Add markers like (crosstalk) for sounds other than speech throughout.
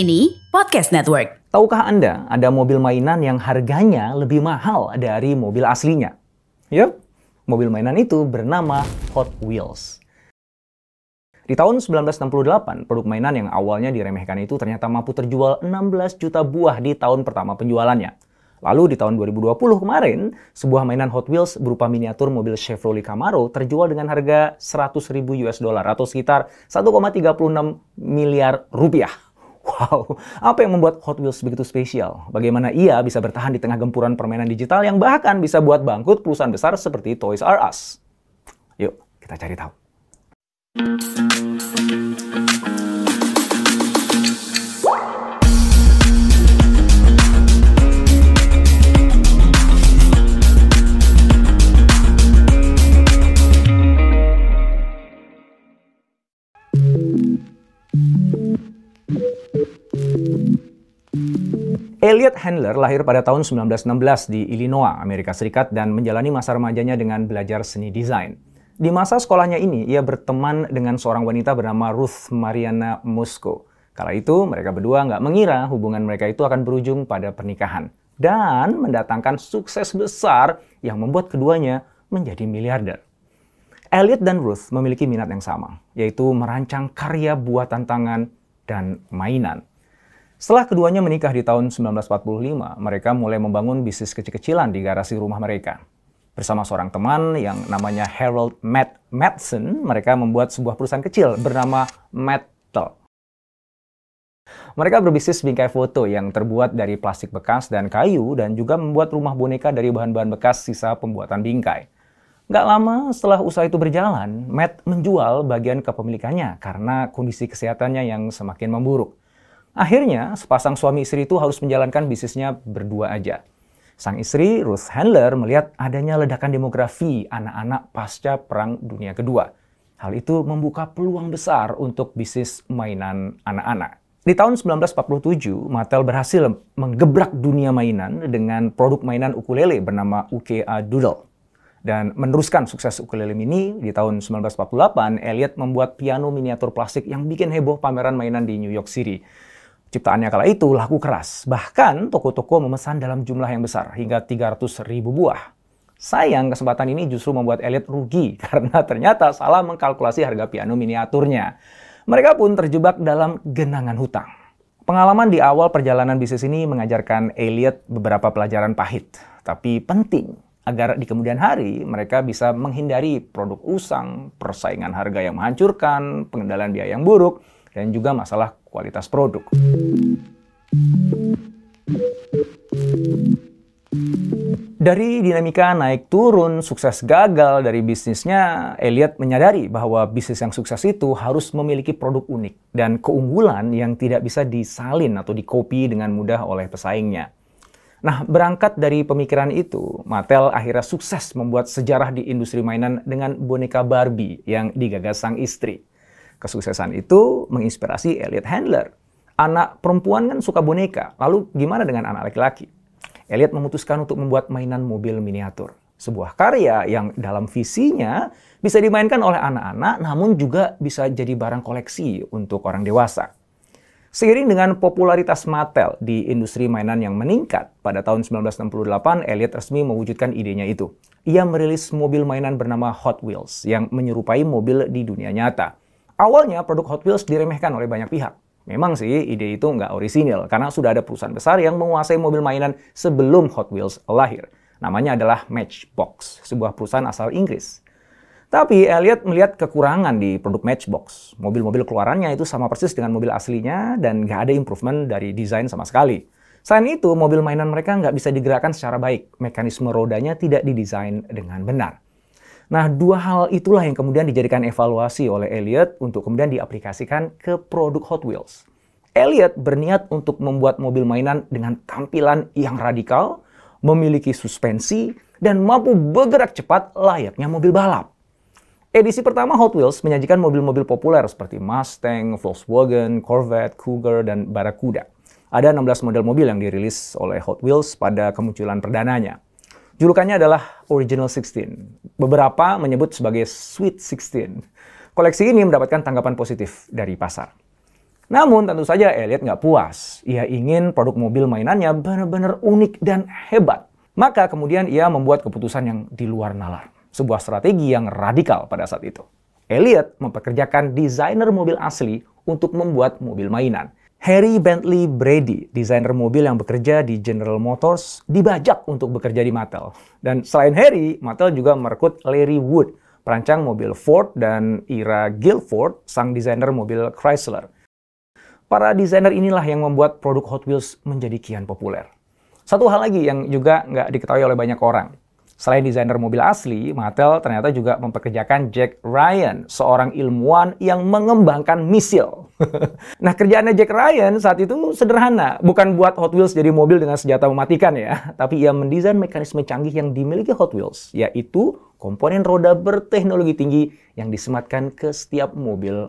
Kini Podcast Network. Tahukah Anda ada mobil mainan yang harganya lebih mahal dari mobil aslinya? Yup, mobil mainan itu bernama Hot Wheels. Di tahun 1968, produk mainan yang awalnya diremehkan itu ternyata mampu terjual 16 juta buah di tahun pertama penjualannya. Lalu di tahun 2020 kemarin, sebuah mainan Hot Wheels berupa miniatur mobil Chevrolet Camaro terjual dengan harga 100 ribu US dollar atau sekitar 1,36 miliar rupiah. Wow, apa yang membuat Hot Wheels begitu spesial? Bagaimana ia bisa bertahan di tengah gempuran permainan digital yang bahkan bisa buat bangkrut perusahaan besar seperti Toys R Us? Yuk, kita cari tahu. Elliot Handler lahir pada tahun 1916 di Illinois, Amerika Serikat dan menjalani masa remajanya dengan belajar seni desain. Di masa sekolahnya ini, ia berteman dengan seorang wanita bernama Ruth Mariana Musko. Kala itu, mereka berdua nggak mengira hubungan mereka itu akan berujung pada pernikahan. Dan mendatangkan sukses besar yang membuat keduanya menjadi miliarder. Elliot dan Ruth memiliki minat yang sama, yaitu merancang karya buatan tangan dan mainan. Setelah keduanya menikah di tahun 1945, mereka mulai membangun bisnis kecil-kecilan di garasi rumah mereka. Bersama seorang teman yang namanya Harold Matt Madsen, mereka membuat sebuah perusahaan kecil bernama Metal. Mereka berbisnis bingkai foto yang terbuat dari plastik bekas dan kayu dan juga membuat rumah boneka dari bahan-bahan bekas sisa pembuatan bingkai. Gak lama setelah usaha itu berjalan, Matt menjual bagian kepemilikannya karena kondisi kesehatannya yang semakin memburuk. Akhirnya, sepasang suami istri itu harus menjalankan bisnisnya berdua aja. Sang istri, Ruth Handler, melihat adanya ledakan demografi anak-anak pasca Perang Dunia Kedua. Hal itu membuka peluang besar untuk bisnis mainan anak-anak. Di tahun 1947, Mattel berhasil menggebrak dunia mainan dengan produk mainan ukulele bernama UKA Doodle. Dan meneruskan sukses ukulele mini, di tahun 1948, Elliot membuat piano miniatur plastik yang bikin heboh pameran mainan di New York City. Ciptaannya kala itu laku keras, bahkan toko-toko memesan dalam jumlah yang besar, hingga 300 ribu buah. Sayang kesempatan ini justru membuat Elliot rugi, (laughs) karena ternyata salah mengkalkulasi harga piano miniaturnya. Mereka pun terjebak dalam genangan hutang. Pengalaman di awal perjalanan bisnis ini mengajarkan Elliot beberapa pelajaran pahit, tapi penting agar di kemudian hari mereka bisa menghindari produk usang, persaingan harga yang menghancurkan, pengendalian biaya yang buruk, dan juga masalah kualitas produk. Dari dinamika naik turun, sukses gagal dari bisnisnya, Elliot menyadari bahwa bisnis yang sukses itu harus memiliki produk unik dan keunggulan yang tidak bisa disalin atau dikopi dengan mudah oleh pesaingnya. Nah, berangkat dari pemikiran itu, Mattel akhirnya sukses membuat sejarah di industri mainan dengan boneka Barbie yang digagas sang istri. Kesuksesan itu menginspirasi Elliot Handler. Anak perempuan kan suka boneka, lalu gimana dengan anak laki-laki? Elliot memutuskan untuk membuat mainan mobil miniatur. Sebuah karya yang dalam visinya bisa dimainkan oleh anak-anak, namun juga bisa jadi barang koleksi untuk orang dewasa. Seiring dengan popularitas Mattel di industri mainan yang meningkat, pada tahun 1968 Elliot resmi mewujudkan idenya itu. Ia merilis mobil mainan bernama Hot Wheels yang menyerupai mobil di dunia nyata. Awalnya produk Hot Wheels diremehkan oleh banyak pihak. Memang sih ide itu nggak orisinil karena sudah ada perusahaan besar yang menguasai mobil mainan sebelum Hot Wheels lahir. Namanya adalah Matchbox, sebuah perusahaan asal Inggris. Tapi Elliot melihat kekurangan di produk Matchbox. Mobil-mobil keluarannya itu sama persis dengan mobil aslinya dan nggak ada improvement dari desain sama sekali. Selain itu, mobil mainan mereka nggak bisa digerakkan secara baik. Mekanisme rodanya tidak didesain dengan benar. Nah, dua hal itulah yang kemudian dijadikan evaluasi oleh Elliot untuk kemudian diaplikasikan ke produk Hot Wheels. Elliot berniat untuk membuat mobil mainan dengan tampilan yang radikal, memiliki suspensi, dan mampu bergerak cepat layaknya mobil balap. Edisi pertama Hot Wheels menyajikan mobil-mobil populer seperti Mustang, Volkswagen, Corvette, Cougar, dan Barracuda. Ada 16 model mobil yang dirilis oleh Hot Wheels pada kemunculan perdananya. Julukannya adalah Original 16. Beberapa menyebut sebagai Sweet 16. Koleksi ini mendapatkan tanggapan positif dari pasar. Namun tentu saja Elliot nggak puas. Ia ingin produk mobil mainannya benar-benar unik dan hebat. Maka kemudian ia membuat keputusan yang di luar nalar. Sebuah strategi yang radikal pada saat itu. Elliot mempekerjakan desainer mobil asli untuk membuat mobil mainan. Harry Bentley Brady, desainer mobil yang bekerja di General Motors, dibajak untuk bekerja di Mattel. Dan selain Harry, Mattel juga merekrut Larry Wood, perancang mobil Ford, dan Ira Guilford, sang desainer mobil Chrysler. Para desainer inilah yang membuat produk Hot Wheels menjadi kian populer. Satu hal lagi yang juga nggak diketahui oleh banyak orang. Selain desainer mobil asli, Mattel ternyata juga mempekerjakan Jack Ryan, seorang ilmuwan yang mengembangkan misil. (laughs) nah, kerjaannya Jack Ryan saat itu sederhana, bukan buat Hot Wheels jadi mobil dengan senjata mematikan ya, (laughs) tapi ia mendesain mekanisme canggih yang dimiliki Hot Wheels, yaitu komponen roda berteknologi tinggi yang disematkan ke setiap mobil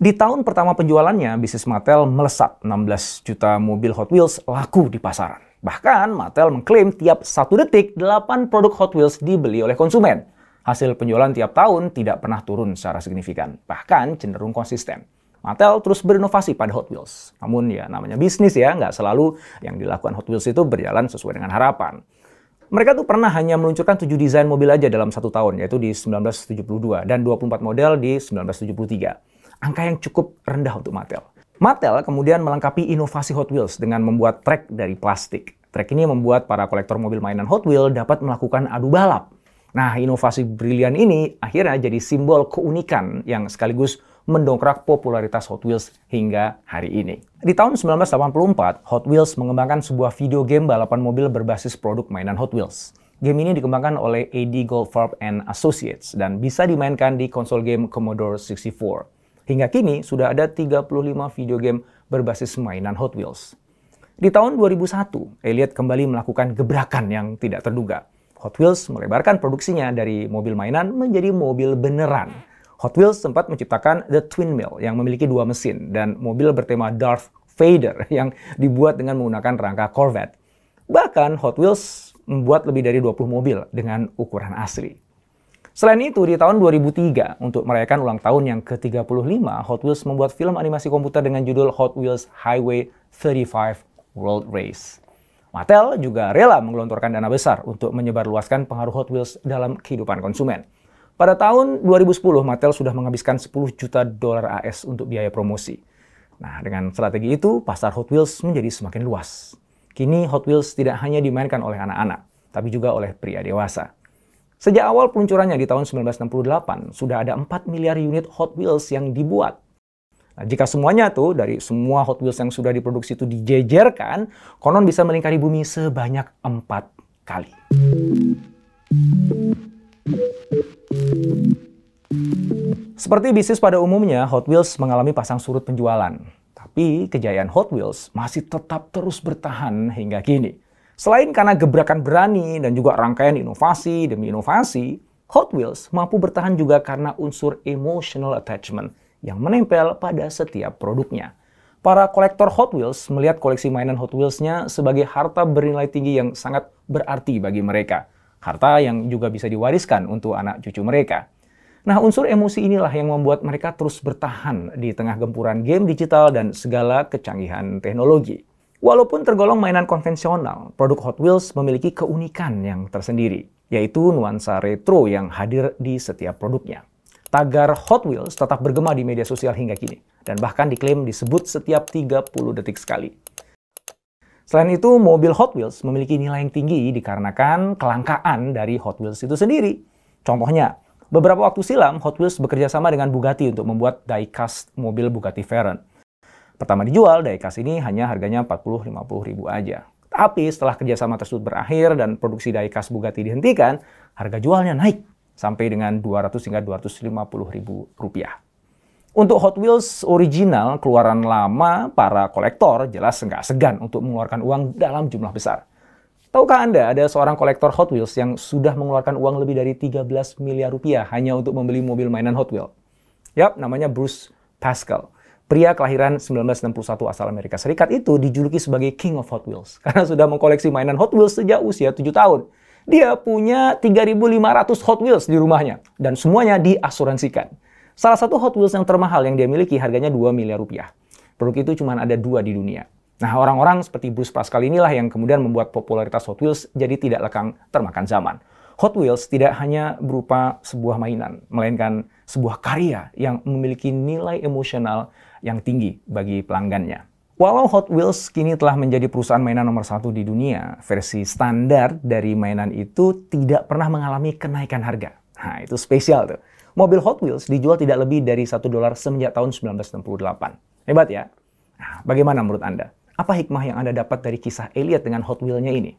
Di tahun pertama penjualannya, bisnis Mattel melesat 16 juta mobil Hot Wheels laku di pasaran. Bahkan Mattel mengklaim tiap satu detik 8 produk Hot Wheels dibeli oleh konsumen. Hasil penjualan tiap tahun tidak pernah turun secara signifikan, bahkan cenderung konsisten. Mattel terus berinovasi pada Hot Wheels. Namun ya namanya bisnis ya, nggak selalu yang dilakukan Hot Wheels itu berjalan sesuai dengan harapan. Mereka tuh pernah hanya meluncurkan 7 desain mobil aja dalam satu tahun, yaitu di 1972, dan 24 model di 1973 angka yang cukup rendah untuk Mattel. Mattel kemudian melengkapi inovasi Hot Wheels dengan membuat trek dari plastik. Trek ini membuat para kolektor mobil mainan Hot Wheels dapat melakukan adu balap. Nah, inovasi brilian ini akhirnya jadi simbol keunikan yang sekaligus mendongkrak popularitas Hot Wheels hingga hari ini. Di tahun 1984, Hot Wheels mengembangkan sebuah video game balapan mobil berbasis produk mainan Hot Wheels. Game ini dikembangkan oleh AD Goldfarb and Associates dan bisa dimainkan di konsol game Commodore 64. Hingga kini sudah ada 35 video game berbasis mainan Hot Wheels. Di tahun 2001, Elliot kembali melakukan gebrakan yang tidak terduga. Hot Wheels melebarkan produksinya dari mobil mainan menjadi mobil beneran. Hot Wheels sempat menciptakan The Twin Mill yang memiliki dua mesin dan mobil bertema Darth Vader (laughs) yang dibuat dengan menggunakan rangka Corvette. Bahkan Hot Wheels membuat lebih dari 20 mobil dengan ukuran asli. Selain itu, di tahun 2003, untuk merayakan ulang tahun yang ke-35, Hot Wheels membuat film animasi komputer dengan judul Hot Wheels Highway 35 World Race. Mattel juga rela menggelontorkan dana besar untuk menyebarluaskan pengaruh Hot Wheels dalam kehidupan konsumen. Pada tahun 2010, Mattel sudah menghabiskan 10 juta dolar AS untuk biaya promosi. Nah, dengan strategi itu, pasar Hot Wheels menjadi semakin luas. Kini Hot Wheels tidak hanya dimainkan oleh anak-anak, tapi juga oleh pria dewasa. Sejak awal peluncurannya di tahun 1968, sudah ada 4 miliar unit Hot Wheels yang dibuat. Nah, jika semuanya tuh dari semua Hot Wheels yang sudah diproduksi itu dijejerkan, konon bisa melingkari bumi sebanyak 4 kali. Seperti bisnis pada umumnya, Hot Wheels mengalami pasang surut penjualan. Tapi kejayaan Hot Wheels masih tetap terus bertahan hingga kini. Selain karena gebrakan berani dan juga rangkaian inovasi demi inovasi, Hot Wheels mampu bertahan juga karena unsur emotional attachment yang menempel pada setiap produknya. Para kolektor Hot Wheels melihat koleksi mainan Hot Wheels-nya sebagai harta bernilai tinggi yang sangat berarti bagi mereka. Harta yang juga bisa diwariskan untuk anak cucu mereka. Nah, unsur emosi inilah yang membuat mereka terus bertahan di tengah gempuran game digital dan segala kecanggihan teknologi. Walaupun tergolong mainan konvensional, produk Hot Wheels memiliki keunikan yang tersendiri. yaitu nuansa retro yang hadir di setiap produknya. Tagar Hot Wheels tetap bergema di media sosial hingga kini, dan bahkan diklaim disebut setiap 30 detik sekali. Selain itu, mobil Hot Wheels memiliki nilai yang tinggi dikarenakan kelangkaan dari Hot Wheels itu sendiri. Contohnya, beberapa waktu silam Hot Wheels bekerja sama dengan Bugatti untuk membuat diecast mobil Bugatti Veyron. Pertama dijual, diecast ini hanya harganya 40-50 ribu aja. Tapi setelah kerjasama tersebut berakhir dan produksi diecast Bugatti dihentikan, harga jualnya naik sampai dengan 200 hingga 250 ribu rupiah. Untuk Hot Wheels original keluaran lama, para kolektor jelas nggak segan untuk mengeluarkan uang dalam jumlah besar. Tahukah Anda ada seorang kolektor Hot Wheels yang sudah mengeluarkan uang lebih dari 13 miliar rupiah hanya untuk membeli mobil mainan Hot Wheels? Yap, namanya Bruce Pascal. Pria kelahiran 1961 asal Amerika Serikat itu dijuluki sebagai King of Hot Wheels (laughs) karena sudah mengkoleksi mainan Hot Wheels sejak usia 7 tahun. Dia punya 3.500 Hot Wheels di rumahnya dan semuanya diasuransikan. Salah satu Hot Wheels yang termahal yang dia miliki harganya 2 miliar rupiah. Produk itu cuma ada dua di dunia. Nah, orang-orang seperti Bruce Pascal inilah yang kemudian membuat popularitas Hot Wheels jadi tidak lekang termakan zaman. Hot Wheels tidak hanya berupa sebuah mainan, melainkan sebuah karya yang memiliki nilai emosional yang tinggi bagi pelanggannya. Walau Hot Wheels kini telah menjadi perusahaan mainan nomor satu di dunia, versi standar dari mainan itu tidak pernah mengalami kenaikan harga. Nah, itu spesial tuh. Mobil Hot Wheels dijual tidak lebih dari 1 dolar semenjak tahun 1968. Hebat ya? Nah, bagaimana menurut Anda? Apa hikmah yang Anda dapat dari kisah Elliot dengan Hot Wheels-nya ini?